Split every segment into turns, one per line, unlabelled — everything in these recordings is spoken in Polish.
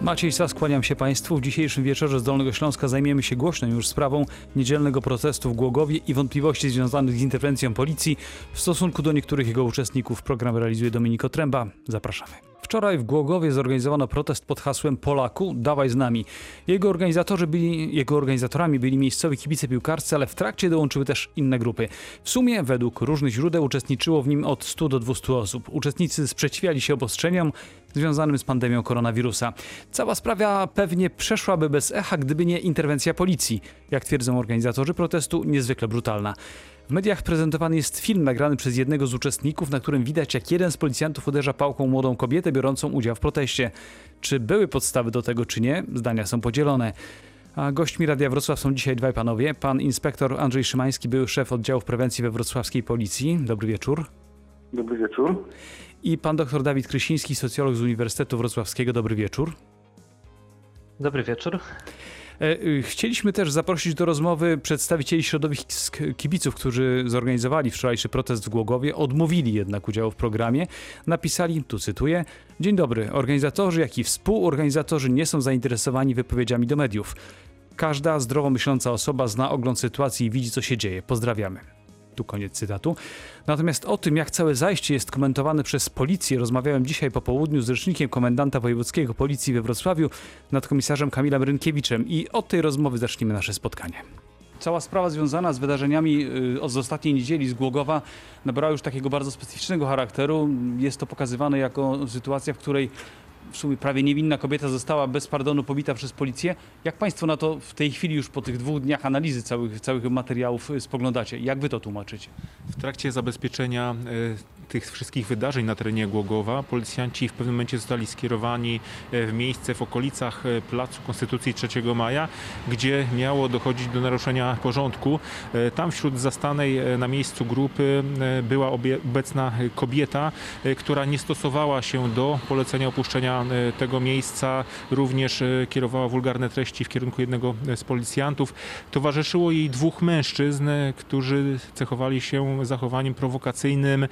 Maciej Sas, kłaniam się Państwu. W dzisiejszym wieczorze z Dolnego Śląska zajmiemy się głośną już sprawą niedzielnego protestu w Głogowie i wątpliwości związanych z interwencją policji w stosunku do niektórych jego uczestników. Program realizuje Dominiko Tręba. Zapraszamy. Wczoraj w Głogowie zorganizowano protest pod hasłem Polaku, dawaj z nami. Jego, organizatorzy byli, jego organizatorami byli miejscowi kibice piłkarscy, ale w trakcie dołączyły też inne grupy. W sumie, według różnych źródeł, uczestniczyło w nim od 100 do 200 osób. Uczestnicy sprzeciwiali się obostrzeniom związanym z pandemią koronawirusa. Cała sprawa pewnie przeszłaby bez echa, gdyby nie interwencja policji. Jak twierdzą organizatorzy protestu, niezwykle brutalna. W mediach prezentowany jest film nagrany przez jednego z uczestników, na którym widać, jak jeden z policjantów uderza pałką młodą kobietę biorącą udział w proteście. Czy były podstawy do tego, czy nie? Zdania są podzielone. A gośćmi Radia Wrocław są dzisiaj dwaj panowie. Pan inspektor Andrzej Szymański, były szef oddziałów prewencji we wrocławskiej policji. Dobry wieczór.
Dobry wieczór.
I pan dr Dawid Krysiński, socjolog z Uniwersytetu Wrocławskiego. Dobry wieczór.
Dobry wieczór.
E, y, Chcieliśmy też zaprosić do rozmowy przedstawicieli środowisk kibiców, którzy zorganizowali wczorajszy protest w Głogowie, odmówili jednak udziału w programie. Napisali, tu cytuję, Dzień dobry, organizatorzy jak i współorganizatorzy nie są zainteresowani wypowiedziami do mediów. Każda zdrowo myśląca osoba zna ogląd sytuacji i widzi, co się dzieje. Pozdrawiamy. Tu koniec cytatu. Natomiast o tym, jak całe zajście jest komentowane przez policję, rozmawiałem dzisiaj po południu z rzecznikiem komendanta wojewódzkiego policji we Wrocławiu, nadkomisarzem Kamilem Rynkiewiczem i od tej rozmowy zaczniemy nasze spotkanie. Cała sprawa związana z wydarzeniami y, od ostatniej niedzieli z Głogowa nabrała już takiego bardzo specyficznego charakteru. Jest to pokazywane jako sytuacja, w której w sumie prawie niewinna kobieta została bez pardonu pobita przez policję. Jak Państwo na to w tej chwili już po tych dwóch dniach analizy całych, całych materiałów y, spoglądacie? Jak Wy to tłumaczycie?
W trakcie zabezpieczenia e, tych wszystkich wydarzeń na terenie Głogowa policjanci w pewnym momencie zostali skierowani e, w miejsce w okolicach e, Placu Konstytucji 3 Maja, gdzie miało dochodzić do naruszenia porządku. E, Tam wśród zastanej na miejscu grupy była obecna kobieta, która nie stosowała się do polecenia opuszczenia tego miejsca, również kierowała wulgarne treści w kierunku jednego z policjantów. Towarzyszyło jej dwóch mężczyzn, którzy cechowali się zachowaniem prowokacyjnym,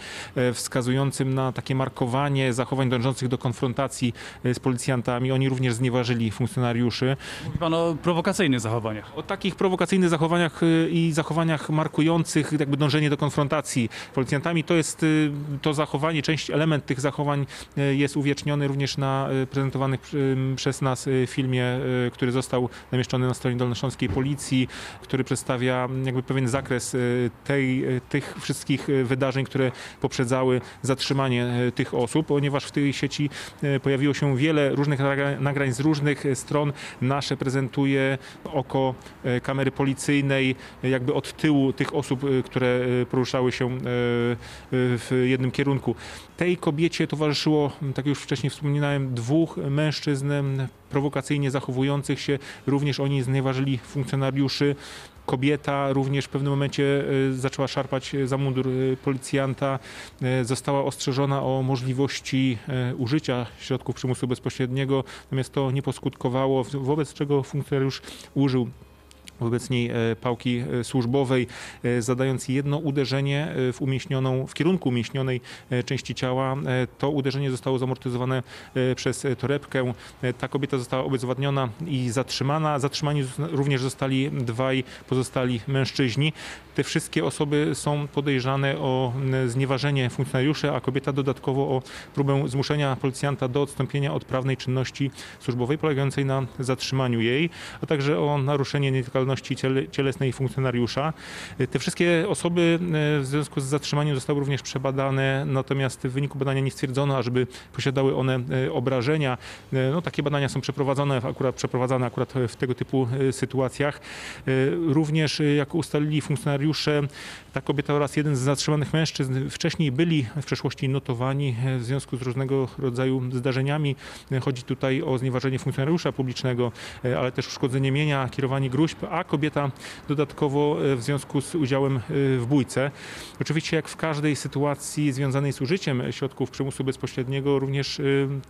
wskazującym na takie markowanie zachowań dążących do konfrontacji e, z policjantami. Oni również znieważyli funkcjonariuszy.
Mówi Pan o prowokacyjnych zachowaniach.
O takich prowokacyjnych zachowaniach y, i zachowaniach markujących jakby dążenie do konfrontacji z policjantami, to jest y, to zachowanie, część, element tych zachowań jest uwieczniony również na prezentowanych przez nas filmie, który został zamieszczony na stronie Dolnośląskiej Policji, który przedstawia jakby pewien zakres tej, tych wszystkich wydarzeń, które poprzedzały zatrzymanie y, tych osób, ponieważ w tej sieci y, pojawiło się wiele różnych nagra- nagrań z różnych y, stron. Nasze prezentuje oko e, kamery policyjnej e, jakby od tyłu tych osób, e, które e, poruszały się e, e, w jednym kierunku. Tej kobiecie towarzyszyło, tak już wcześniej wspominałem, dwóch mężczyzn prowokacyjnie zachowujących się. Również oni znieważyli funkcjonariuszy. Kobieta również w pewnym momencie e, zaczęła szarpać za mundur e, policjanta. E, Została ostrzeżona o możliwości e, użycia środków przymusu bezpośredniego, natomiast to nie poskutkowało, wo- wobec czego funkcjonariusz użył wobec niej e, pałki e, służbowej, e, zadając jedno uderzenie w umieśnioną, w kierunku umieśnionej części ciała. To uderzenie zostało zamortyzowane przez torebkę. Ta kobieta została obezwładniona i zatrzymana. Zatrzymani również zostali dwaj pozostali mężczyźni. Te wszystkie osoby są podejrzane o znieważenie funkcjonariuszy, a kobieta dodatkowo o próbę zmuszenia policjanta do odstąpienia od prawnej czynności służbowej polegającej na zatrzymaniu jej, a także o naruszenie nietykalności ciele, cielesnej funkcjonariusza. E, Te wszystkie osoby e, w związku z zatrzymaniem zostały również przebadane, natomiast w wyniku badania nie stwierdzono, ażeby posiadały one e, obrażenia. No, takie badania są przeprowadzone, akurat przeprowadzane akurat w tego typu sytuacjach. Również, jak ustalili funkcjonariusze, ta kobieta oraz jeden z zatrzymanych mężczyzn wcześniej byli w przeszłości notowani w związku z różnego rodzaju zdarzeniami. Chodzi tutaj o znieważenie funkcjonariusza publicznego, ale też uszkodzenie mienia, kierowanie gruźb, a kobieta dodatkowo e, w związku z udziałem e, w bójce. Oczywiście jak w każdej sytuacji związanej z użyciem środków przymusu bezpośredniego, również e,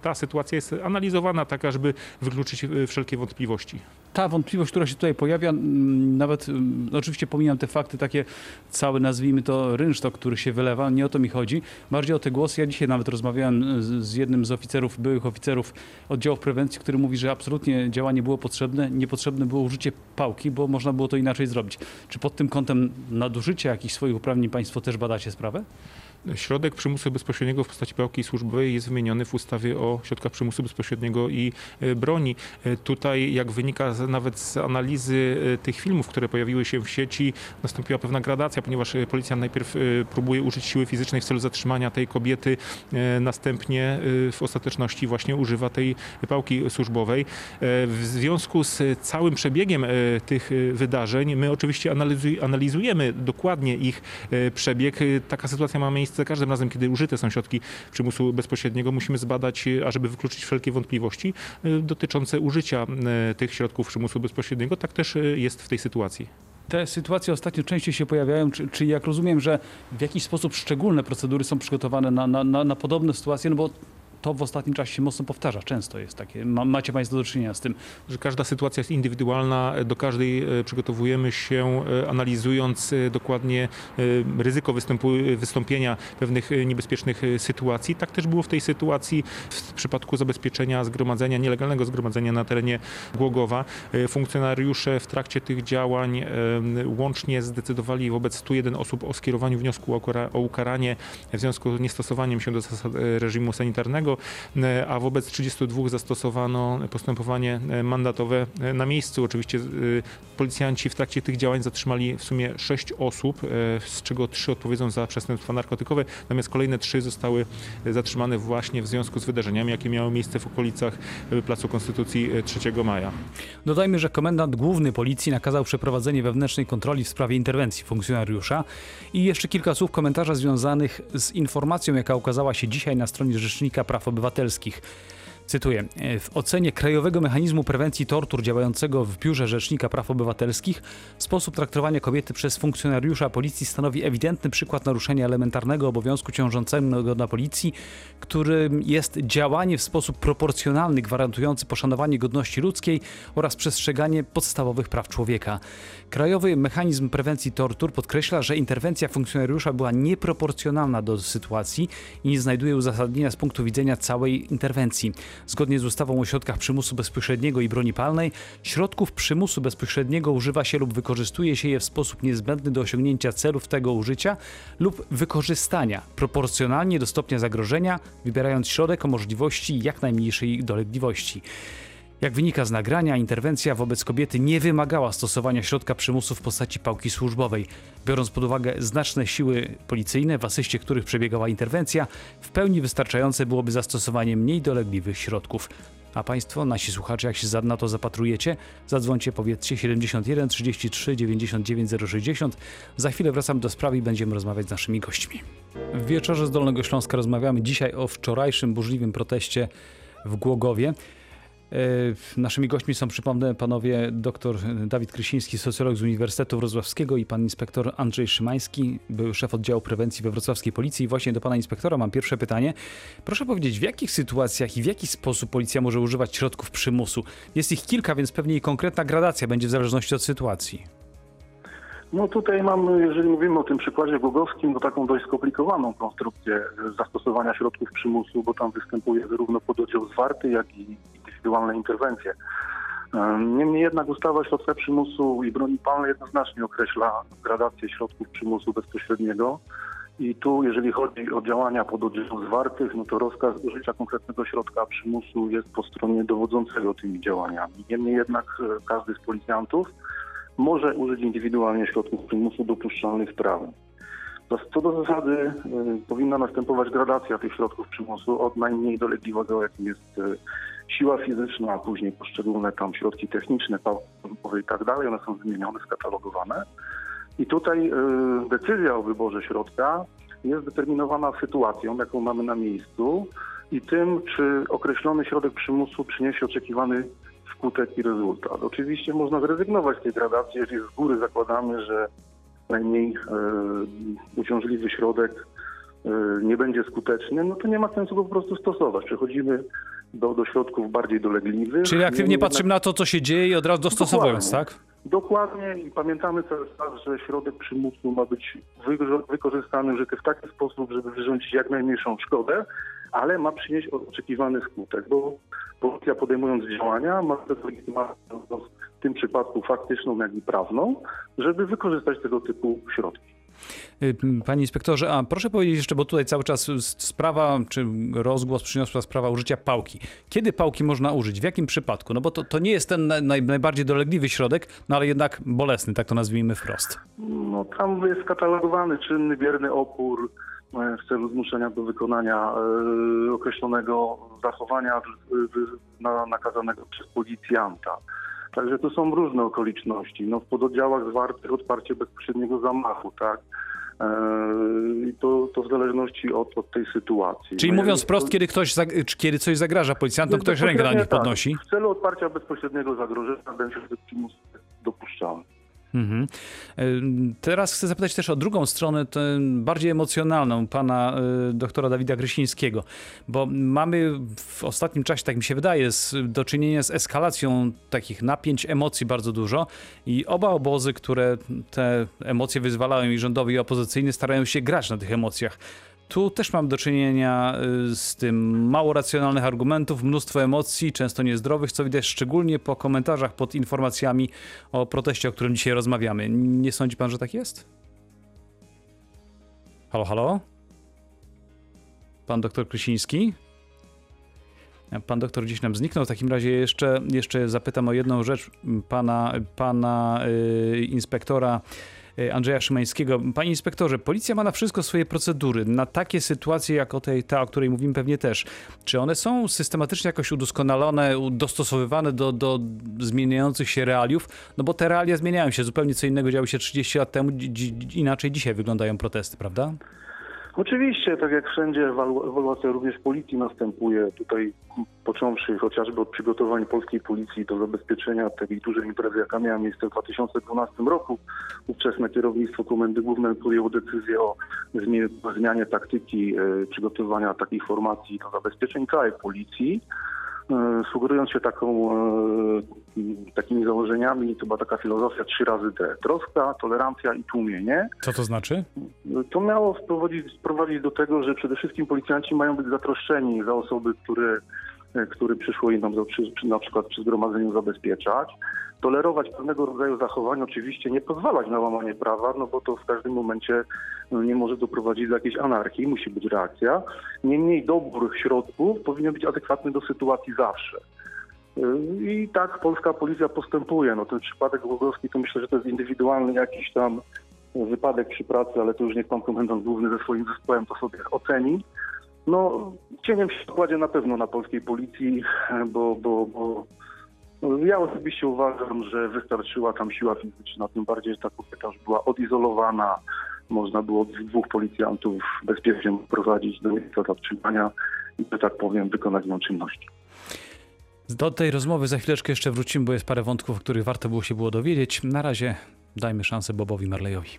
ta sytuacja jest analizowana tak, żeby wykluczyć wszelkie wątpliwości.
Ta wątpliwość, która się tutaj pojawia, mm, nawet mm, oczywiście pomijam te fakty takie cały, nazwijmy to rynsztok, który się wylewa, nie o to mi chodzi. Bardziej o te głosy. Ja dzisiaj nawet rozmawiałem z jednym z oficerów, byłych oficerów oddziałów prewencji, który mówi, że absolutnie działanie było potrzebne, niepotrzebne było użycie pałki, bo można było to inaczej zrobić. Czy pod tym kątem nadużycia jakichś swoich uprawnień państwo też badacie sprawę?
Środek przymusu bezpośredniego w postaci pałki służbowej jest wymieniony w ustawie o środkach przymusu bezpośredniego i e, broni. E, Tutaj, jak wynika nawet z analizy e, tych filmów, które pojawiły się w sieci, nastąpiła pewna gradacja, ponieważ policja najpierw próbuje użyć siły fizycznej w celu zatrzymania tej kobiety, następnie w ostateczności właśnie używa tej pałki służbowej. W związku z całym przebiegiem tych wydarzeń, my oczywiście analizuj, analizujemy dokładnie ich przebieg. Taka sytuacja ma miejsce za każdym razem, kiedy użyte są środki przymusu bezpośredniego. Musimy zbadać, ażeby wykluczyć wszelkie wątpliwości e, dotyczące użycia e, tych środków przymusu bezpośredniego. Tak też e, jest w tej sytuacji.
Te sytuacje ostatnio częściej się pojawiają, czy, czy jak rozumiem, że w jakiś sposób szczególne procedury są przygotowane na, na, na, na podobne sytuacje, no bo to w ostatnim czasie się mocno powtarza, często jest takie. Ma, macie Państwo do czynienia z tym.
że każda sytuacja jest indywidualna. Do każdej e, przygotowujemy się, e, analizując e, dokładnie e, ryzyko wystąpienia pewnych e, niebezpiecznych e, sytuacji. Tak też było w tej sytuacji w przypadku zabezpieczenia zgromadzenia, nielegalnego zgromadzenia na terenie Głogowa. E, Funkcjonariusze w trakcie tych działań e, łącznie zdecydowali wobec 101 osób o skierowaniu wniosku o ukara- o ukaranie w związku z niestosowaniem się do zasad e, reżimu sanitarnego, e, a wobec 32 zastosowano postępowanie e, mandatowe e, na miejscu. Oczywiście e, policjanci w trakcie tych działań zatrzymali w sumie 6 osób, e, z czego 3 odpowiedzą za przestępstwa narkotykowe, natomiast kolejne 3 zostały e, zatrzymane właśnie w związku z wydarzeniami, jakie miały miejsce w okolicach e, Placu Konstytucji e, 3 maja.
Dodajmy, że komendant główny policji nakazał przeprowadzenie wewnętrznej kontroli w sprawie interwencji funkcjonariusza i jeszcze kilka słów komentarza związanych z informacją, jaka ukazała się dzisiaj na stronie Rzecznika Praw Obywatelskich. Cytuję. "E, W ocenie Krajowego Mechanizmu Prewencji Tortur działającego w Biurze Rzecznika Praw Obywatelskich sposób traktowania kobiety przez funkcjonariusza policji stanowi ewidentny przykład naruszenia elementarnego obowiązku ciążącego na policji, którym jest działanie w sposób proporcjonalny gwarantujący poszanowanie godności ludzkiej oraz przestrzeganie podstawowych praw człowieka. Krajowy Mechanizm Prewencji Tortur podkreśla, że interwencja funkcjonariusza była nieproporcjonalna do sytuacji i nie znajduje uzasadnienia z punktu widzenia całej interwencji. Zgodnie z ustawą o środkach przymusu bezpośredniego i broni palnej, środków przymusu bezpośredniego używa się lub wykorzystuje się je w sposób niezbędny do osiągnięcia celów tego użycia lub wykorzystania, proporcjonalnie do stopnia zagrożenia, wybierając środek o możliwości jak najmniejszej dolegliwości. Jak wynika z nagrania, interwencja wobec kobiety nie wymagała stosowania środka przymusu w postaci pałki służbowej. Biorąc pod uwagę znaczne siły policyjne, w asyście których przebiegała interwencja, w pełni wystarczające byłoby zastosowanie mniej dolegliwych środków. A Państwo, nasi słuchacze, jak się na to zapatrujecie, zadzwońcie, powiedzcie 71 33 99 060. Za chwilę wracam do sprawy i będziemy rozmawiać z naszymi gośćmi. W wieczorze z Dolnego Śląska rozmawiamy dzisiaj o wczorajszym burzliwym proteście w Głogowie. E, Naszymi gośćmi są, przypomnę, panowie dr Dawid Krysiński, socjolog z Uniwersytetu Wrocławskiego i pan inspektor Andrzej Szymański, były szef oddziału prewencji we wrocławskiej policji. I właśnie do pana inspektora mam pierwsze pytanie. Proszę powiedzieć, w jakich sytuacjach i w jaki sposób policja może używać środków przymusu? Jest ich kilka, więc pewnie i konkretna gradacja będzie w zależności od sytuacji.
No tutaj mamy, jeżeli mówimy o tym przykładzie głogowskim, to taką dość skomplikowaną konstrukcję zastosowania środków przymusu, bo tam występuje zarówno pododdział zwarty, jak i indywidualne interwencje. Em, Niemniej jednak ustawa o środkach przymusu i broni palnej jednoznacznie określa gradację środków przymusu bezpośredniego. I tu, jeżeli chodzi o działania pododdziałów zwartych, no to rozkaz użycia konkretnego środka przymusu jest po stronie dowodzącego tymi działaniami. Niemniej jednak e, każdy z policjantów może użyć indywidualnie środków przymusu dopuszczalnych prawem. Co do zasady y, powinna następować gradacja tych środków przymusu od najmniej dolegliwego, jakim jest y, siła fizyczna, a później poszczególne tam środki techniczne, pałki pompowe i tak dalej. One są wymienione, skatalogowane. I tutaj y, decyzja o wyborze środka jest determinowana sytuacją, jaką mamy na miejscu i tym, czy określony środek przymusu przyniesie oczekiwany skutek i rezultat. Oczywiście można zrezygnować z tej gradacji, jeżeli z góry zakładamy, że najmniej e, uciążliwy środek e, nie będzie skuteczny, no to nie ma sensu go po prostu stosować. Przechodzimy do, do środków bardziej dolegliwych.
Czyli aktywnie
Niemniej
patrzymy na to, co się dzieje i od razu dostosowując,
Dokładnie.
tak?
Dokładnie i pamiętamy cały czas, że środek przymusu ma być wy- wykorzystany w taki sposób, żeby wyrządzić jak najmniejszą szkodę, ale ma przynieść oczekiwany skutek, bo policja podejmując działania ma legitymację w tym przypadku faktyczną, jak i prawną, żeby wykorzystać tego typu środki.
Y, Panie inspektorze, a proszę powiedzieć jeszcze, bo tutaj cały czas sprawa, czy rozgłos przyniosła sprawa użycia pałki. Kiedy pałki można użyć? W jakim przypadku? No bo to, to nie jest ten naj, najbardziej dolegliwy środek, no ale jednak bolesny, tak to nazwijmy wprost.
No, tam jest skatalogowany czynny, bierny opór e, w celu zmuszenia do wykonania e, określonego zachowania nakazanego przez policjanta. Także to są różne okoliczności. No, w pododdziałach zwartych odparcie bezpośredniego zamachu, tak? E, I to, to w zależności od, od tej sytuacji.
Czyli
No,
mówiąc wprost, kiedy ktoś, kiedy coś zagraża policjantom, ktoś rękę na nich
tak.
podnosi.
W celu odparcia bezpośredniego zagrożenia środek przymusu jest dopuszczalny.
Mhm. Teraz chcę zapytać też o drugą stronę, bardziej emocjonalną, pana y, doktora Dawida Grysińskiego, bo mamy w ostatnim czasie, tak mi się wydaje, z, do czynienia z eskalacją takich napięć, emocji bardzo dużo i oba obozy, które te emocje wyzwalają i rządowy i opozycyjny, starają się grać na tych emocjach. Tu też mam do czynienia y, z tym mało racjonalnych argumentów, mnóstwo emocji, często niezdrowych, co widać szczególnie po komentarzach pod informacjami o proteście, o którym dzisiaj rozmawiamy. Nie sądzi pan, że tak jest? Halo, halo? Pan doktor Krysiński? Pan doktor gdzieś nam zniknął. W takim razie jeszcze, jeszcze zapytam o jedną rzecz pana, pana y, inspektora Andrzeja Szymańskiego. Panie inspektorze, policja ma na wszystko swoje procedury. Na takie sytuacje jak o tej, ta, o której mówimy pewnie też. Czy one są systematycznie jakoś udoskonalone, dostosowywane do, do zmieniających się realiów? No bo te realia zmieniają się. Zupełnie co innego działo się 30 lat temu, inaczej dzisiaj wyglądają protesty, prawda?
Oczywiście, tak jak wszędzie, ewalu- ewaluacja również policji następuje. Tutaj począwszy chociażby od przygotowań polskiej policji do zabezpieczenia tej dużej imprezy, jaka miała miejsce w 2012 roku. Ówczesne kierownictwo Komendy Głównej podjęło decyzję o zmianie taktyki e, przygotowania takich formacji do zabezpieczeń całej policji. E, Sugerując się taką, e, takimi założeniami, to była taka filozofia trzy razy D. Troska, tolerancja i tłumienie.
Co to znaczy?
To miało sprowadzić, sprowadzić do tego, że przede wszystkim policjanci mają być zatroszczeni za osoby, które, e, które przyszło im na przykład przy zgromadzeniu zabezpieczać. Tolerować pewnego rodzaju zachowania, oczywiście nie pozwalać na łamanie prawa, no bo to w każdym momencie no, nie może doprowadzić do jakiejś anarchii, musi być reakcja. Niemniej dobór środków powinien być adekwatny do sytuacji zawsze. Y, I tak polska policja postępuje. No ten przypadek Głogowski to myślę, że to jest indywidualny jakiś tam wypadek przy pracy, ale to już niech pan komendant główny ze swoim zespołem to sobie oceni. No, cieniem się kładzie na pewno na polskiej policji, bo, bo, bo ja osobiście uważam, że wystarczyła tam siła fizyczna, tym bardziej, że ta kobieta już była odizolowana. Można było dwóch policjantów bezpiecznie prowadzić do miejsca zatrzymania i, że tak powiem, wykonać nią czynności.
Do tej rozmowy za chwileczkę jeszcze wrócimy, bo jest parę wątków, o których warto było się było dowiedzieć. Na razie dajmy szansę Bobowi Marleyowi.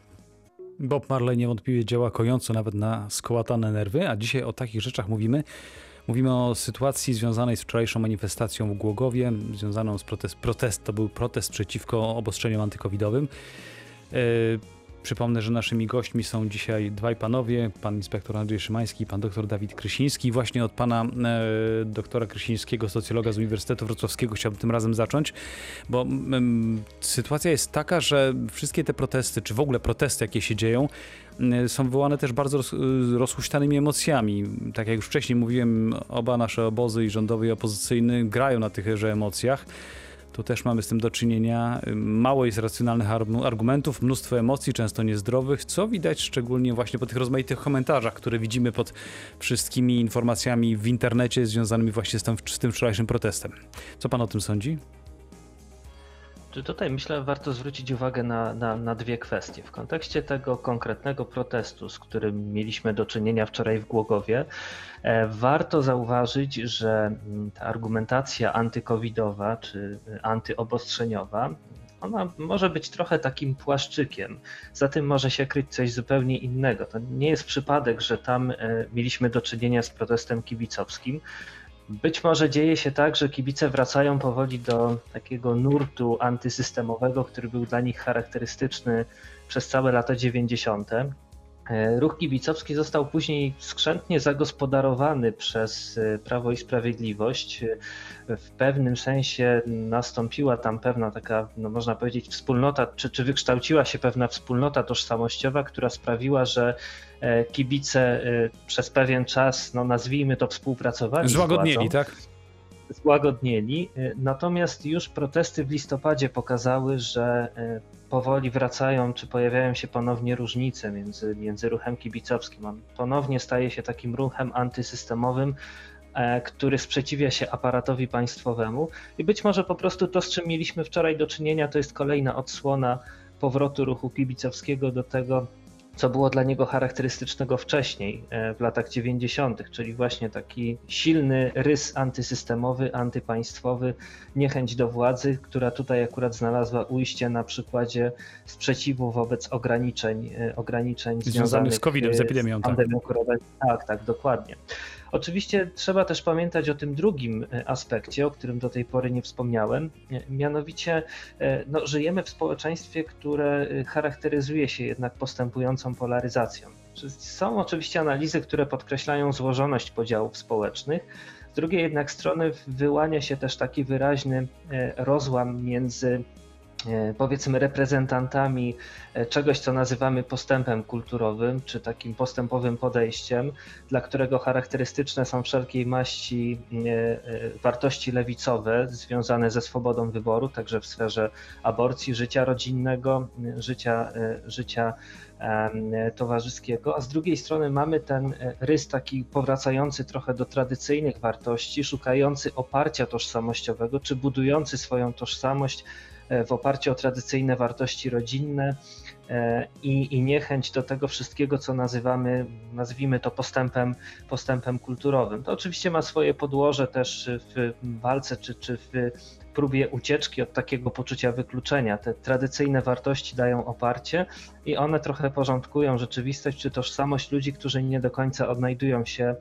Bob Marley niewątpliwie działa kojąco nawet na skołatane nerwy, a dzisiaj o takich rzeczach mówimy. Mówimy o sytuacji związanej z wczorajszą manifestacją w Głogowie, związaną z protest. Protest to był protest przeciwko obostrzeniom antykowidowym. Przypomnę, że naszymi gośćmi są dzisiaj dwaj panowie, pan inspektor Andrzej Szymański i pan doktor Dawid Krysiński. Właśnie od pana e, doktora Krysińskiego, socjologa z Uniwersytetu Wrocławskiego chciałbym tym razem zacząć, bo sytuacja jest taka, że wszystkie te protesty, czy w ogóle protesty, jakie się dzieją, są wywołane też bardzo roz, rozhuśtanymi emocjami. Tak jak już wcześniej mówiłem, oba nasze obozy, i rządowy i opozycyjny, grają na tychże emocjach. Tu też mamy z tym do czynienia. Mało jest racjonalnych argu- argumentów, mnóstwo emocji, często niezdrowych, co widać szczególnie właśnie po tych rozmaitych komentarzach, które widzimy pod wszystkimi informacjami w internecie związanymi właśnie z tym, z tym wczorajszym protestem. Co pan o tym sądzi?
Tutaj myślę, warto zwrócić uwagę na, na, na, dwie kwestie. W kontekście tego konkretnego protestu, z którym mieliśmy do czynienia wczoraj w Głogowie, e, warto zauważyć, że mm, ta argumentacja antykowidowa czy antyobostrzeniowa ona może być trochę takim płaszczykiem. Za tym może się kryć coś zupełnie innego. To nie jest przypadek, że tam e, mieliśmy do czynienia z protestem kibicowskim. Być może dzieje się tak, że kibice wracają powoli do takiego nurtu antysystemowego, który był dla nich charakterystyczny przez całe lata 90. E, ruch kibicowski został później skrzętnie zagospodarowany przez e, Prawo i Sprawiedliwość. E, w pewnym sensie nastąpiła tam pewna taka, no można powiedzieć, wspólnota, czy, czy wykształciła się pewna wspólnota tożsamościowa, która sprawiła, że kibice przez pewien czas, no nazwijmy to, współpracowali.
Złagodnieli, tak?
Złagodnieli. Natomiast już protesty w listopadzie pokazały, że powoli wracają, czy pojawiają się ponownie różnice między, między ruchem kibicowskim. On ponownie staje się takim ruchem antysystemowym, e, który sprzeciwia się aparatowi państwowemu. I być może po prostu to, z czym mieliśmy wczoraj do czynienia, to jest kolejna odsłona powrotu ruchu kibicowskiego do tego, co było dla niego charakterystycznego wcześniej, e, w latach 90., czyli właśnie taki silny rys antysystemowy, antypaństwowy, niechęć do władzy, która tutaj akurat znalazła ujście na przykładzie sprzeciwu wobec ograniczeń, e, ograniczeń związanych z
COVID-em, z epidemią.
Z pandemią tak. tak, tak, dokładnie. Oczywiście trzeba też pamiętać o tym drugim e, aspekcie, o którym do tej pory nie wspomniałem. E, mianowicie e, no, żyjemy w społeczeństwie, które charakteryzuje się jednak postępującą polaryzacją. Są oczywiście analizy, które podkreślają złożoność podziałów społecznych. Z drugiej jednak strony wyłania się też taki wyraźny rozłam między powiedzmy reprezentantami e, czegoś, co nazywamy postępem kulturowym, czy takim postępowym podejściem, dla którego charakterystyczne są wszelkiej maści e, wartości lewicowe związane ze swobodą wyboru, także w sferze aborcji, życia rodzinnego, życia, życia towarzyskiego, a z drugiej strony mamy ten rys taki powracający trochę do tradycyjnych wartości, szukający oparcia tożsamościowego, czy budujący swoją tożsamość E, w oparciu o tradycyjne wartości rodzinne. e, i, i niechęć do tego wszystkiego, co nazywamy, nazwijmy to postępem, postępem kulturowym. To oczywiście ma swoje podłoże też w walce czy, czy w próbie ucieczki od takiego poczucia wykluczenia. Te tradycyjne wartości dają oparcie i one trochę porządkują rzeczywistość czy tożsamość ludzi, którzy nie do końca odnajdują się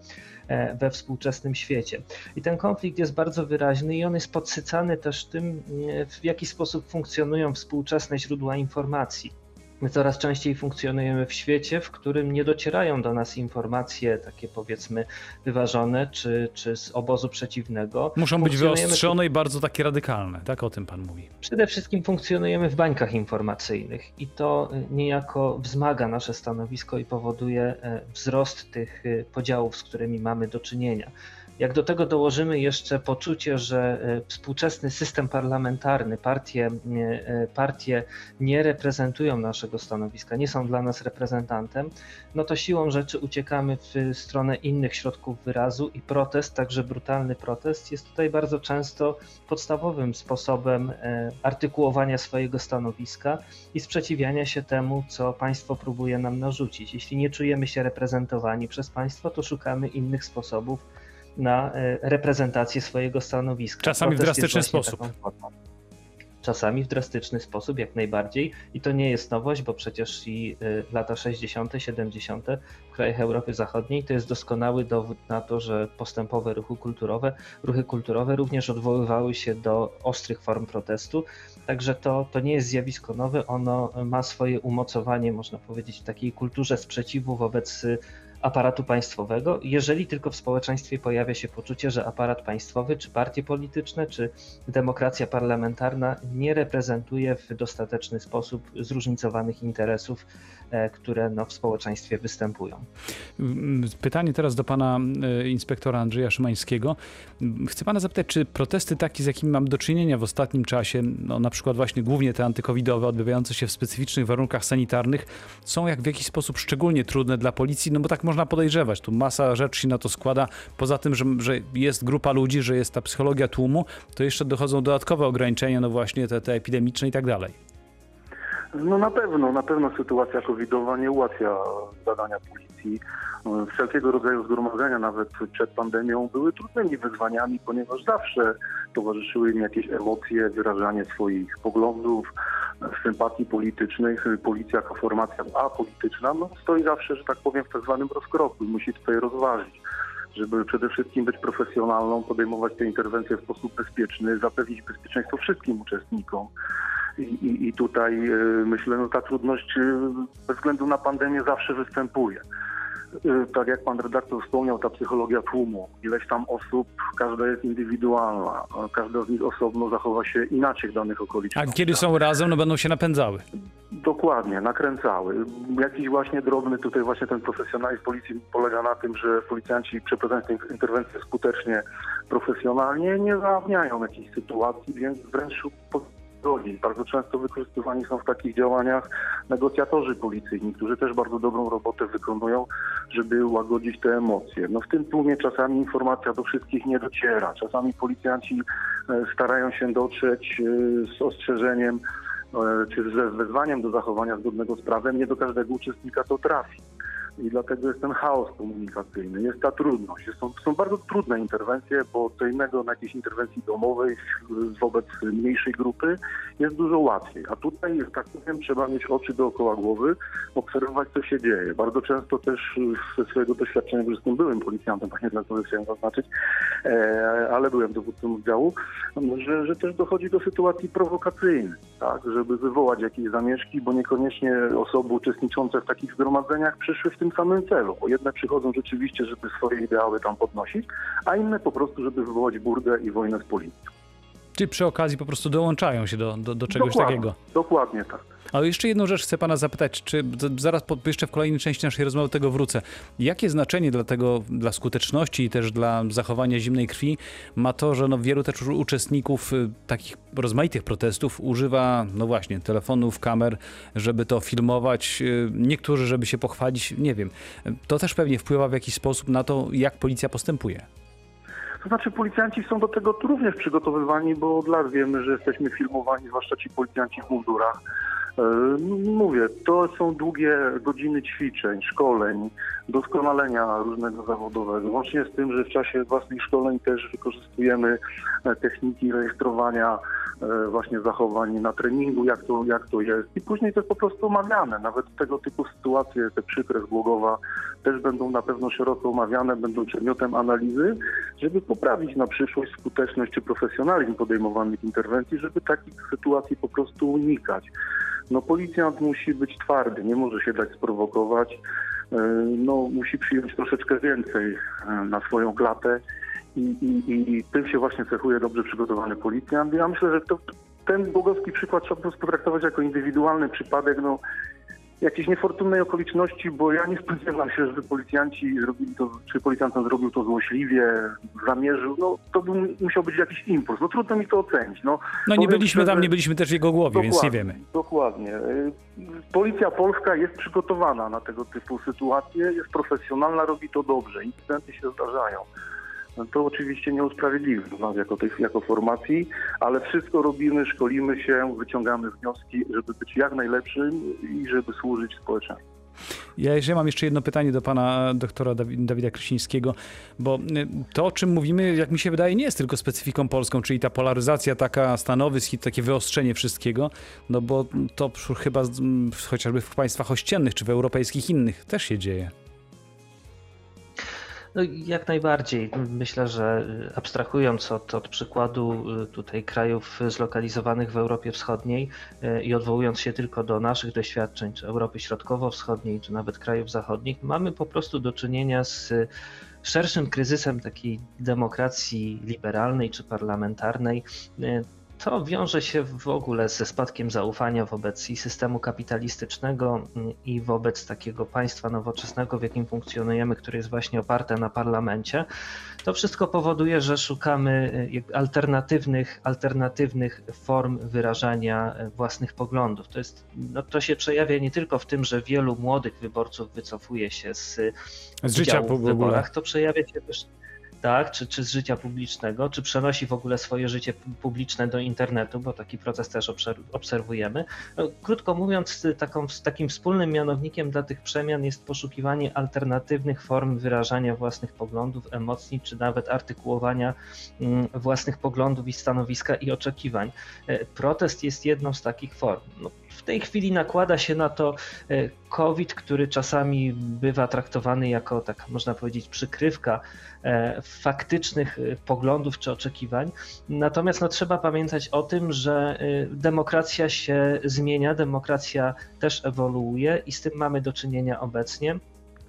e, we współczesnym świecie. I ten konflikt jest bardzo wyraźny i on jest podsycany też tym, e, w jaki sposób funkcjonują współczesne źródła informacji. My coraz częściej funkcjonujemy w świecie, w którym nie docierają do nas informacje takie powiedzmy wyważone, czy, czy z obozu przeciwnego.
Muszą być wyostrzone i bardzo takie radykalne, tak o tym pan mówi.
Przede wszystkim funkcjonujemy w bańkach informacyjnych i to niejako wzmaga nasze stanowisko i powoduje e, wzrost tych e, podziałów, z którymi mamy do czynienia. Jak do tego dołożymy jeszcze poczucie, że e, współczesny system parlamentarny, partie, e, partie nie reprezentują naszego stanowiska, nie są dla nas reprezentantem, no to siłą rzeczy uciekamy w stronę innych środków wyrazu i protest, także brutalny protest, jest tutaj bardzo często podstawowym sposobem e, artykułowania swojego stanowiska i sprzeciwiania się temu, co państwo próbuje nam narzucić. Jeśli nie czujemy się reprezentowani przez państwo, to szukamy innych sposobów na e, reprezentację swojego stanowiska.
Czasami w drastyczny sposób.
Czasami w drastyczny sposób, jak najbardziej. I to nie jest nowość, bo przecież i e, lata 60., 70. w krajach Europy Zachodniej to jest doskonały dowód na to, że postępowe ruchy kulturowe, ruchy kulturowe również odwoływały się do ostrych form protestu. Także to, to nie jest zjawisko nowe, ono ma swoje umocowanie, można powiedzieć, w takiej kulturze sprzeciwu wobec aparatu państwowego, jeżeli tylko w społeczeństwie pojawia się poczucie, że aparat państwowy, czy partie polityczne, czy demokracja parlamentarna nie reprezentuje w dostateczny sposób zróżnicowanych interesów które no, w społeczeństwie występują.
Pytanie teraz do pana inspektora Andrzeja Szymańskiego. Chcę pana zapytać, czy protesty takie, z jakimi mam do czynienia w ostatnim czasie, no, na przykład właśnie głównie te antykowidowe, odbywające się w specyficznych warunkach sanitarnych, są jak w jakiś sposób szczególnie trudne dla policji? No bo tak można podejrzewać. Tu masa rzeczy się na to składa. Poza tym, że, że jest grupa ludzi, że jest ta psychologia tłumu, to jeszcze dochodzą dodatkowe ograniczenia, no właśnie te, te epidemiczne i tak dalej.
No na pewno, na pewno sytuacja covidowa nie ułatwia zadania policji. Wszelkiego rodzaju zgromadzenia, nawet przed pandemią, były trudnymi wyzwaniami, ponieważ zawsze towarzyszyły im jakieś emocje, wyrażanie swoich poglądów, sympatii politycznych. Policja jako formacja apolityczna no, stoi zawsze, że tak powiem, w tak zwanym rozkroku i musi tutaj rozważyć żeby przede wszystkim być profesjonalną, podejmować te interwencje w sposób bezpieczny, zapewnić bezpieczeństwo wszystkim uczestnikom. I, i, tutaj e, myślę, no ta trudność e, bez względu na pandemię zawsze występuje. Y, tak jak pan redaktor wspomniał, ta psychologia tłumu, ileś tam osób, każda jest indywidualna, każda z nich osobno zachowa się inaczej w danych okolicznościach.
A kiedy są razem, no będą się napędzały.
Dokładnie, nakręcały. Jakiś właśnie drobny tutaj właśnie ten profesjonalizm policji polega na tym, że policjanci przeprowadzając tę interwencję skutecznie, profesjonalnie nie zaawniają jakichś sytuacji, więc wręcz Bardzo często wykorzystywani są w takich działaniach negocjatorzy policyjni, którzy też bardzo dobrą robotę wykonują, żeby łagodzić te emocje. No w tym tłumie czasami informacja do wszystkich nie dociera. Czasami policjanci e, starają się dotrzeć e, z ostrzeżeniem e, czy ze wezwaniem do zachowania zgodnego z prawem. Nie do każdego uczestnika to trafi i dlatego jest ten chaos komunikacyjny, jest ta trudność. Są, są bardzo trudne interwencje, bo co innego na jakiejś interwencji domowej wobec mniejszej grupy jest dużo łatwiej. A tutaj, tak powiem, trzeba mieć oczy dookoła głowy, obserwować, co się dzieje. Bardzo często też ze swojego doświadczenia, bo jestem byłym policjantem, panie to chciałem zaznaczyć, e, ale byłem dowódcą oddziału, że, że też dochodzi do sytuacji prowokacyjnych, tak, żeby wywołać jakieś zamieszki, bo niekoniecznie osoby uczestniczące w takich zgromadzeniach przyszły w tym samym celu, bo jedne przychodzą rzeczywiście, żeby swoje ideały tam podnosić, a inne po prostu, żeby wywołać burdę i wojnę z policją.
Czy przy okazji po prostu dołączają się do, do, do czegoś
dokładnie,
takiego?
Dokładnie tak.
Ale jeszcze jedną rzecz chcę pana zapytać, czy zaraz po, jeszcze w kolejnej części naszej rozmowy tego wrócę. Jakie znaczenie dla tego, dla skuteczności i też dla zachowania zimnej krwi ma to, że no wielu też uczestników y, takich rozmaitych protestów używa, no właśnie, telefonów, kamer, żeby to filmować, y, niektórzy, żeby się pochwalić, nie wiem. To też pewnie wpływa w jakiś sposób na to, jak policja postępuje.
To znaczy policjanci są do tego również przygotowywani, bo od lat wiemy, że jesteśmy filmowani, zwłaszcza ci policjanci w mundurach. E, mówię, to są długie godziny ćwiczeń, szkoleń, doskonalenia różnego zawodowego. Łącznie z tym, że w czasie własnych szkoleń też wykorzystujemy e, techniki rejestrowania właśnie zachowań na treningu, jak to, jak to jest. I później to jest po prostu omawiane. Nawet tego typu sytuacje, te przykre z Głogowa też będą na pewno szeroko omawiane, będą przedmiotem analizy, żeby poprawić na przyszłość skuteczność czy profesjonalizm podejmowanych interwencji, żeby takich sytuacji po prostu unikać. No policjant musi być twardy, nie może się dać sprowokować, e, no musi przyjąć troszeczkę więcej e, na swoją klatę i, i, i tym się właśnie cechuje dobrze przygotowany policjant. Ja myślę, że to, ten bogowski przykład trzeba po prostu traktować jako indywidualny przypadek. No, jakiejś niefortunnej okoliczności, bo ja nie spodziewam się, żeby policjanci zrobili to, czy policjant zrobił to złośliwie, zamierzył, no to by musiał być jakiś impuls. No trudno mi to ocenić. No,
no nie byliśmy tam, nie byliśmy też w jego głowie, więc nie wiemy.
Dokładnie. Policja polska jest przygotowana na tego typu sytuacje, jest profesjonalna, robi to dobrze. Incydenty się zdarzają. No to oczywiście nie usprawiedliwi nas jako, tej, jako formacji, ale wszystko robimy, szkolimy się, wyciągamy wnioski, żeby być jak najlepszym i żeby służyć społeczeństwu.
Ja jeszcze mam jeszcze jedno pytanie do pana doktora Dawida Krysińskiego, bo y, to, o czym mówimy, jak mi się wydaje, nie jest tylko specyfiką polską, czyli ta polaryzacja taka stanowisk i takie wyostrzenie wszystkiego, no bo to chyba chociażby w państwach ościennych czy w europejskich innych też się dzieje.
No jak najbardziej. Myślę, że abstrahując od, od przykładu y, tutaj krajów zlokalizowanych w Europie Wschodniej y, i odwołując się tylko do naszych doświadczeń, czy Europy Środkowo-Wschodniej, czy nawet krajów zachodnich, mamy po prostu do czynienia z szerszym kryzysem takiej demokracji liberalnej czy parlamentarnej, y, To wiąże się w ogóle ze spadkiem zaufania wobec i systemu kapitalistycznego mm, i wobec takiego państwa nowoczesnego, w jakim funkcjonujemy, które jest właśnie oparte na parlamencie. To wszystko powoduje, że szukamy y, alternatywnych, alternatywnych form wyrażania y, własnych poglądów. To, jest, no to się przejawia nie tylko w tym, że wielu młodych wyborców wycofuje się z,
z życia w
wyborach, to przejawia się też tak, czy, czy z życia publicznego, czy przenosi w ogóle swoje życie publiczne do internetu, bo taki proces też obserwujemy. No, krótko mówiąc, taką, takim wspólnym mianownikiem dla tych przemian jest poszukiwanie alternatywnych form wyrażania własnych poglądów, emocji, czy nawet artykułowania mm, własnych poglądów i stanowiska i oczekiwań. E, protest jest jedną z takich form. No, w tej chwili nakłada się na to e, COVID, który czasami bywa traktowany jako, tak można powiedzieć, przykrywka e, faktycznych e, poglądów czy oczekiwań. Natomiast no, trzeba pamiętać o tym, że demokracja się zmienia, demokracja też ewoluuje i z tym mamy do czynienia obecnie.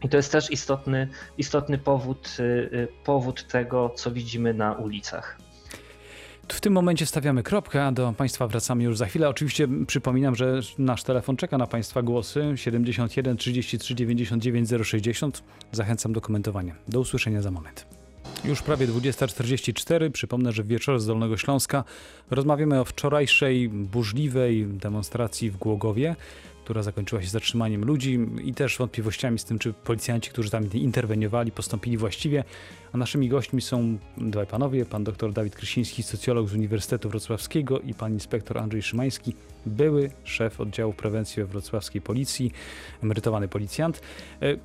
I to jest też istotny, istotny powód, powód tego, co widzimy na ulicach.
W tym momencie stawiamy kropkę, do Państwa wracamy już za chwilę. Oczywiście przypominam, że nasz telefon czeka na Państwa głosy 71 33 99 060. Zachęcam do komentowania. Do usłyszenia za moment. Już prawie 20.44. Przypomnę, że w wieczorze z Dolnego Śląska rozmawiamy o wczorajszej burzliwej demonstracji w Głogowie która zakończyła się zatrzymaniem ludzi i też wątpliwościami z tym, czy policjanci, którzy tam interweniowali, postąpili właściwie. A naszymi gośćmi są dwaj panowie, pan dr Dawid Krysiński, socjolog z Uniwersytetu Wrocławskiego i pan inspektor Andrzej Szymański, były szef oddziału prewencji we wrocławskiej policji, emerytowany policjant. E,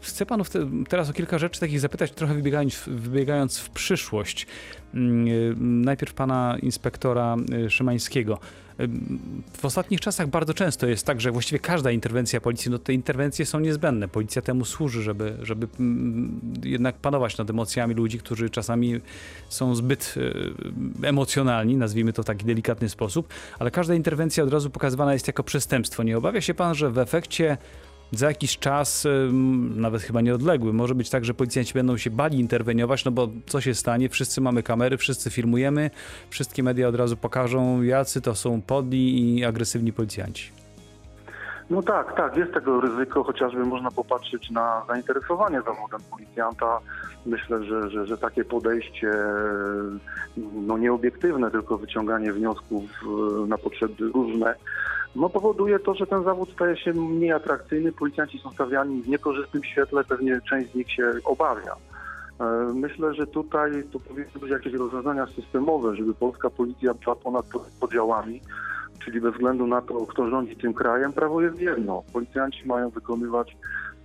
chcę panów teraz o kilka rzeczy takich zapytać, trochę wybiegając, wybiegając w przyszłość. Mm, e, najpierw pana inspektora e, Szymańskiego. W ostatnich czasach bardzo często jest tak, że właściwie każda interwencja policji, no te interwencje są niezbędne. Policja temu służy, żeby, żeby mm, jednak panować nad emocjami ludzi, którzy czasami są zbyt e, emocjonalni, nazwijmy to w taki delikatny sposób, ale każda interwencja od razu pokazywana jest jako przestępstwo. Nie obawia się pan, że w efekcie za jakiś czas, nawet chyba nieodległy, może być tak, że policjanci będą się bali interweniować, no bo co się stanie? Wszyscy mamy kamery, wszyscy filmujemy, wszystkie media od razu pokażą, jacy to są podli i agresywni policjanci.
No tak, tak, jest tego ryzyko, chociażby można popatrzeć na zainteresowanie zawodem policjanta. Myślę, że, że, że takie podejście, no nieobiektywne, tylko wyciąganie wniosków na potrzeby różne, no powoduje to, że ten zawód staje się mniej atrakcyjny, policjanci są stawiani w niekorzystnym świetle, pewnie część z nich się obawia. E, myślę, że tutaj to powinny być jakieś rozwiązania systemowe, żeby polska policja była ponad podziałami, czyli bez względu na to, kto rządzi tym krajem, prawo jest jedno. Policjanci mają wykonywać,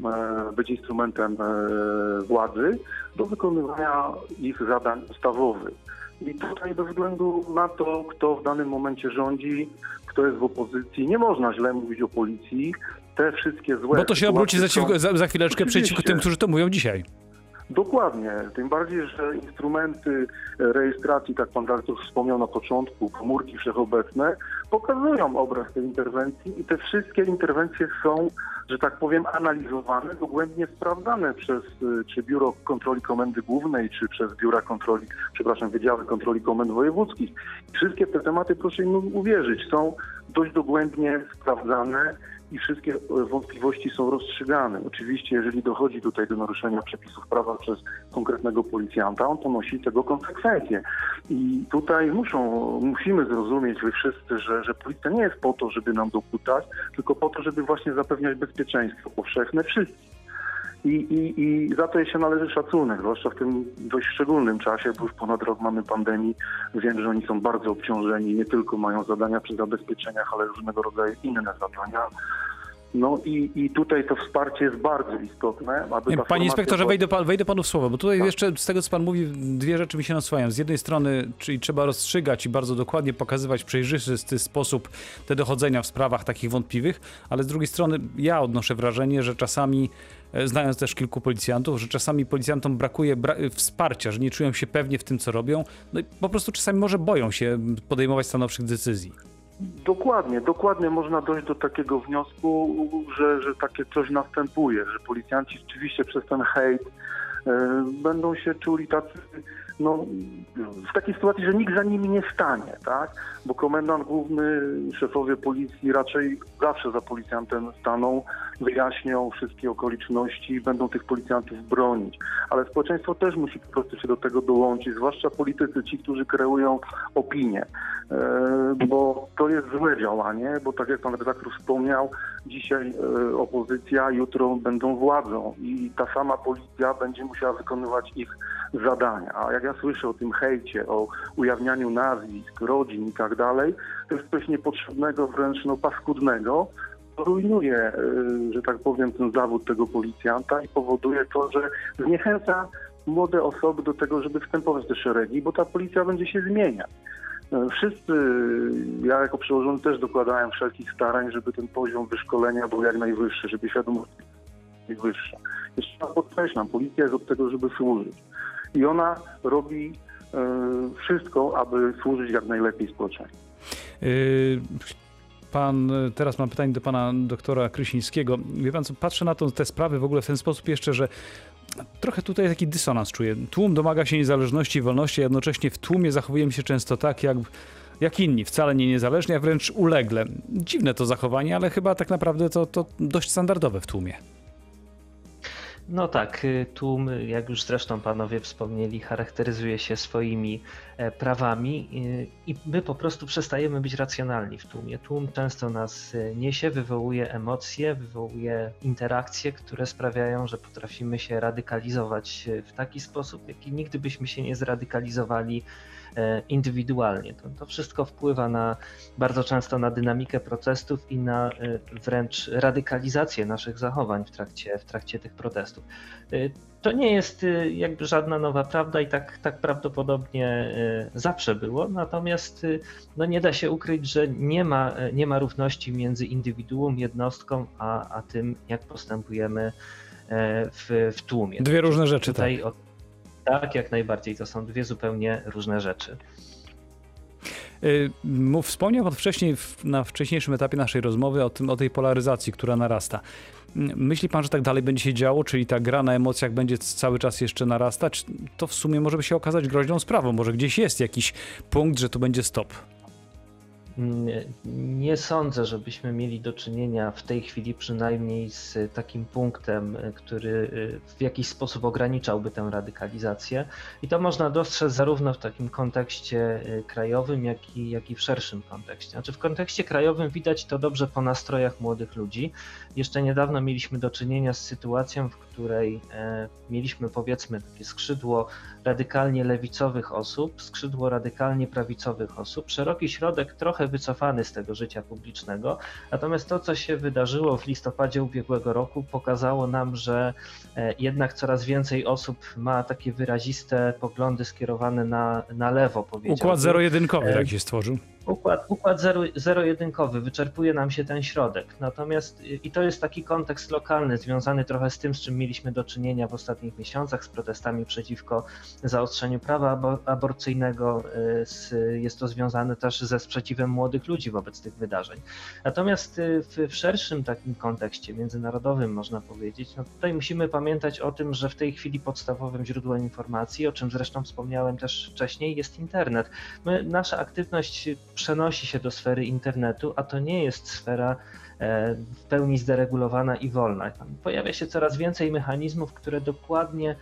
e, być instrumentem e, władzy do wykonywania ich zadań ustawowych. I tutaj bez względu na to, kto w danym momencie rządzi, kto jest w opozycji, nie można źle mówić o policji. Te wszystkie złe.
Bo to się obróci za, za, za chwileczkę przeciwko tym, którzy to mówią dzisiaj.
Dokładnie, tym bardziej, że instrumenty rejestracji, tak pan dyrektor wspomniał na początku, komórki wszechobecne, pokazują obraz tej interwencji i te wszystkie interwencje są, że tak powiem, analizowane, dogłębnie sprawdzane przez y, czy Biuro Kontroli Komendy Głównej, czy przez Biura Kontroli, przepraszam, Wydziały Kontroli Komend Wojewódzkich. Wszystkie te tematy, proszę mi uwierzyć, są dość dogłębnie sprawdzane i wszystkie e, wątpliwości są rozstrzygane. Oczywiście, jeżeli dochodzi tutaj do naruszenia przepisów prawa przez konkretnego policjanta, on ponosi tego konsekwencje. I tutaj muszą, musimy zrozumieć wy wszyscy, że, że policja nie jest po to, żeby nam dokutać, tylko po to, żeby właśnie zapewniać bezpieczeństwo powszechne wszystkich. I, i, I za to się należy szacunek, zwłaszcza w tym dość szczególnym czasie, bo już ponad rok mamy pandemii. Wiem, że oni są bardzo obciążeni, nie tylko mają zadania przy zabezpieczeniach, ale różnego rodzaju inne zadania. No i, i tutaj to wsparcie jest bardzo istotne.
Aby Panie inspektorze, wejdę, pan, wejdę panu w słowo, bo tutaj tak. jeszcze z tego, co pan mówi, dwie rzeczy mi się nasuwają. Z jednej strony, czyli trzeba rozstrzygać i bardzo dokładnie pokazywać w przejrzysty sposób te dochodzenia w sprawach takich wątpliwych, ale z drugiej strony ja odnoszę wrażenie, że czasami e, znając też kilku policjantów, że czasami policjantom brakuje bra wsparcia, że nie czują się pewnie w tym, co robią. No i po prostu czasami może boją się podejmować stanowczych decyzji.
Dokładnie, dokładnie można dojść do takiego wniosku, że, że takie coś następuje, że policjanci rzeczywiście przez ten hejt e, będą się czuli tacy no, w takiej sytuacji, że nikt za nimi nie stanie, tak? Bo komendant główny, szefowie policji raczej zawsze za policjantem staną, wyjaśnią wszystkie okoliczności i będą tych policjantów bronić. Ale społeczeństwo też musi po prostu się do tego dołączyć, zwłaszcza politycy, ci, którzy kreują opinię. E, bo to jest złe działanie, bo tak jak pan redaktor wspomniał, dzisiaj e, opozycja, jutro będą władzą i ta sama policja będzie musiała wykonywać ich zadania. A jak ja słyszę o tym hejcie, o ujawnianiu nazwisk, rodzin i tak dalej, to jest coś niepotrzebnego, wręcz no, paskudnego, rujnuje, e, że tak powiem, ten zawód tego policjanta i powoduje to, że zniechęca młode osoby do tego, żeby wstępować te szeregi, bo ta policja będzie się zmieniać. E, Wszyscy, ja jako przełożony też dokładałem wszelkich starań, żeby ten poziom wyszkolenia był jak najwyższy, żeby świadomość była najwyższa. Jeszcze raz podkreślam, policja jest od tego, żeby służyć. I ona robi e, wszystko, aby służyć jak najlepiej społeczeństwu.
Pan, teraz mam pytanie do pana doktora Krysińskiego. Wie pan co, patrzę na to, te sprawy w ogóle w ten sposób jeszcze, że trochę tutaj taki dysonans czuję. Tłum domaga się niezależności i wolności, a jednocześnie w tłumie zachowujemy się często tak, jak, jak inni, wcale nie niezależnie, a wręcz ulegle. Dziwne to zachowanie, ale chyba tak naprawdę to, to dość standardowe w tłumie.
No tak, y, tłum, jak już zresztą panowie wspomnieli, charakteryzuje się swoimi e, prawami y, i my po prostu przestajemy być racjonalni w tłumie. Tłum często nas y, niesie, wywołuje emocje, wywołuje interakcje, które sprawiają, że potrafimy się radykalizować w taki sposób, jaki nigdy byśmy się nie zradykalizowali e, indywidualnie. To, to wszystko wpływa na bardzo często na dynamikę protestów i na e, wręcz radykalizację naszych zachowań w trakcie, w trakcie tych protestów. E, To nie jest e, jakby żadna nowa prawda i tak, tak prawdopodobnie e, zawsze było, natomiast e, no nie da się ukryć, że nie ma, e, nie ma równości między indywiduum, jednostką, a, a tym, jak postępujemy e, w, w tłumie.
Dwie różne rzeczy, tak.
Tutaj o, tak, jak najbardziej. To są dwie zupełnie różne rzeczy.
Y, wspomniał Pan wcześniej, na wcześniejszym etapie naszej rozmowy o, tym, o tej polaryzacji, która narasta. Mm, Myśli Pan, że tak dalej będzie się działo, czyli ta gra na emocjach będzie cały czas jeszcze narastać? To w sumie może by się okazać groźną sprawą. Może gdzieś jest jakiś punkt, że to będzie stop.
Nie, sądzę, żebyśmy mieli do czynienia w tej chwili przynajmniej z takim punktem, który y, w jakiś sposób ograniczałby tę radykalizację. I to można dostrzec zarówno w takim kontekście y, krajowym, jak i, jak i w szerszym kontekście. Znaczy w kontekście krajowym widać to dobrze po nastrojach młodych ludzi. Jeszcze niedawno mieliśmy do czynienia z sytuacją, w której e, mieliśmy powiedzmy takie skrzydło radykalnie lewicowych osób, skrzydło radykalnie prawicowych osób, szeroki środek trochę wycofany z tego życia publicznego. Natomiast to, co się wydarzyło w listopadzie ubiegłego roku, pokazało nam, że e, jednak coraz więcej osób ma takie wyraziste poglądy skierowane na, na lewo, powiedziałbym.
Układ zero-jedynkowy
E,
tak się stworzył.
Układ, układ zero, zero-jedynkowy, wyczerpuje nam się ten środek. Natomiast y, i to jest taki kontekst lokalny, związany trochę z tym, z czym mieliśmy do czynienia w ostatnich miesiącach, z protestami przeciwko zaostrzeniu prawa abo- aborcyjnego. y, jest to związane też ze sprzeciwem młodych ludzi wobec tych wydarzeń. Natomiast y, w, w szerszym takim kontekście międzynarodowym, można powiedzieć, no tutaj musimy pamiętać o tym, że w tej chwili podstawowym źródłem informacji, o czym zresztą wspomniałem też wcześniej, jest internet. My, nasza aktywność przenosi się do sfery internetu, a to nie jest sfera e, w pełni zderegulowana i wolna. Pojawia się coraz więcej mechanizmów, które dokładnie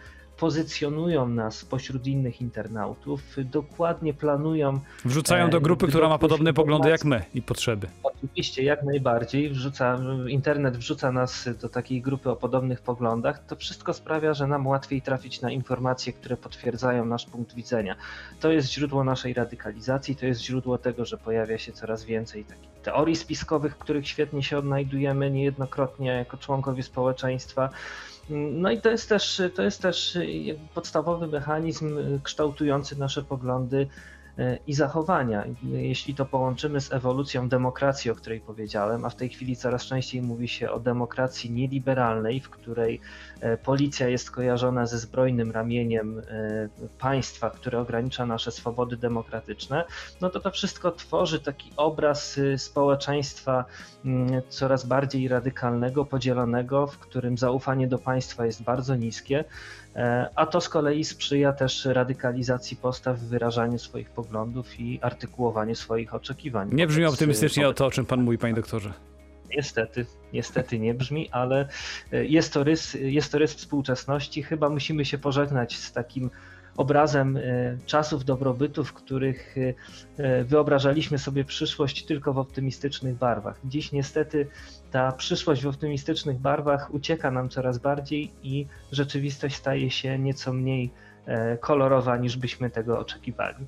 pozycjonują nas pośród innych internautów, dokładnie planują
Wrzucają do
e,
grupy, która ma podobne poglądy jak my i potrzeby.
Oczywiście, jak najbardziej. Wrzuca, internet wrzuca nas do takiej grupy o podobnych poglądach. To wszystko sprawia, że nam łatwiej trafić na informacje, które potwierdzają nasz punkt widzenia. To jest źródło naszej radykalizacji, to jest źródło tego, że pojawia się coraz więcej takich teorii spiskowych, w których świetnie się odnajdujemy niejednokrotnie jako członkowie społeczeństwa. No i to jest też, to jest też podstawowy mechanizm kształtujący nasze poglądy i zachowania. Jeśli to połączymy z ewolucją demokracji, o której powiedziałem, a w tej chwili coraz częściej mówi się o demokracji nieliberalnej, w której e, policja jest kojarzona ze zbrojnym ramieniem e, państwa, które ogranicza nasze swobody demokratyczne, no to to wszystko tworzy taki obraz y, społeczeństwa mm, coraz bardziej radykalnego, podzielonego, w którym zaufanie do państwa jest bardzo niskie. E, A to z kolei sprzyja też radykalizacji postaw, wyrażaniu swoich poglądów i artykułowaniu swoich oczekiwań.
Nie brzmi
wobec-
optymistycznie o to, o czym pan mówi, panie doktorze.
Niestety, niestety nie brzmi, ale e, jest to, rys, jest to rys współczesności. Chyba musimy się pożegnać z takim obrazem e, czasów dobrobytu, w których e, e, wyobrażaliśmy sobie przyszłość tylko w optymistycznych barwach. Dziś niestety ta przyszłość w optymistycznych barwach ucieka nam coraz bardziej i rzeczywistość staje się nieco mniej e, kolorowa niż byśmy tego oczekiwali.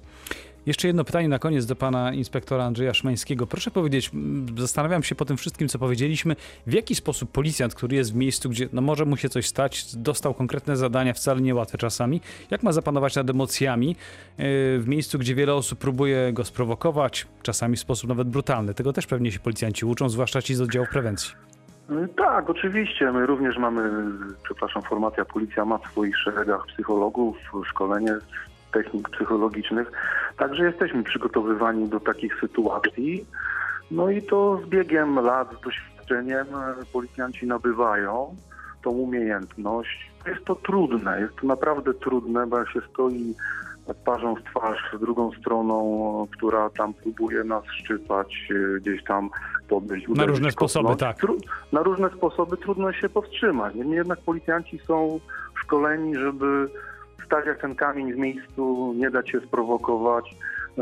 Jeszcze jedno pytanie na koniec do pana inspektora Andrzeja Szymańskiego. Proszę powiedzieć, zastanawiam się po tym wszystkim, co powiedzieliśmy, w jaki sposób policjant, który jest w miejscu, gdzie no może mu się coś stać, dostał konkretne zadania, wcale niełatwe czasami, jak ma zapanować nad emocjami yy, w miejscu, gdzie wiele osób próbuje go sprowokować, czasami w sposób nawet brutalny. Tego też pewnie się policjanci uczą, zwłaszcza ci z oddziałów prewencji.
Y, Tak, oczywiście. My również mamy, przepraszam, formacja policja ma w swoich szeregach psychologów, szkolenie technik psychologicznych. Także jesteśmy przygotowywani do takich sytuacji. No i to z biegiem lat, z doświadczeniem e, policjanci nabywają tą umiejętność. Jest to trudne, jest to naprawdę trudne, bo jak się stoi twarzą w twarz z drugą stroną, która tam próbuje nas szczypać, e, gdzieś tam podejść, uderzyć,
różne sposoby,
kopnąć.
tak.
Tru- na różne sposoby trudno się powstrzymać. Niemniej jednak policjanci są szkoleni, żeby stać jak ten kamień w miejscu, nie dać się sprowokować. E,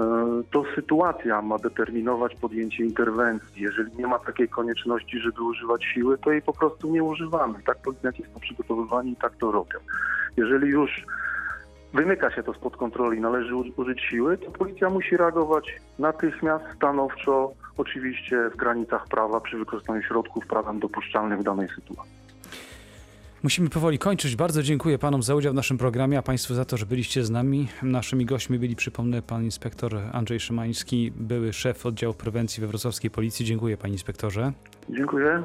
To sytuacja ma determinować podjęcie interwencji. Jeżeli nie ma takiej konieczności, żeby używać siły, to jej po prostu nie używamy. Tak policjanci są przygotowywani i tak to robią. Jeżeli już wymyka się to spod kontroli, należy użyć siły, to policja musi reagować natychmiast, stanowczo, oczywiście w granicach prawa przy wykorzystaniu środków prawem dopuszczalnych w danej sytuacji.
Musimy powoli kończyć. Bardzo dziękuję panom za udział w naszym programie, a państwu za to, że byliście z nami. Naszymi gośćmi byli, przypomnę, pan inspektor Andrzej Szymański, były szef oddziału prewencji we wrocławskiej policji. Dziękuję panie inspektorze.
Dziękuję.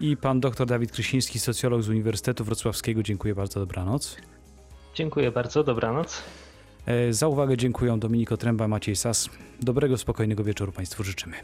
I pan dr Dawid Krysiński, socjolog z Uniwersytetu Wrocławskiego. Dziękuję bardzo, dobranoc.
Dziękuję bardzo, dobranoc.
E, Za uwagę dziękuję Dominiko Tręba, Maciej Sas. Dobrego, spokojnego wieczoru państwu życzymy.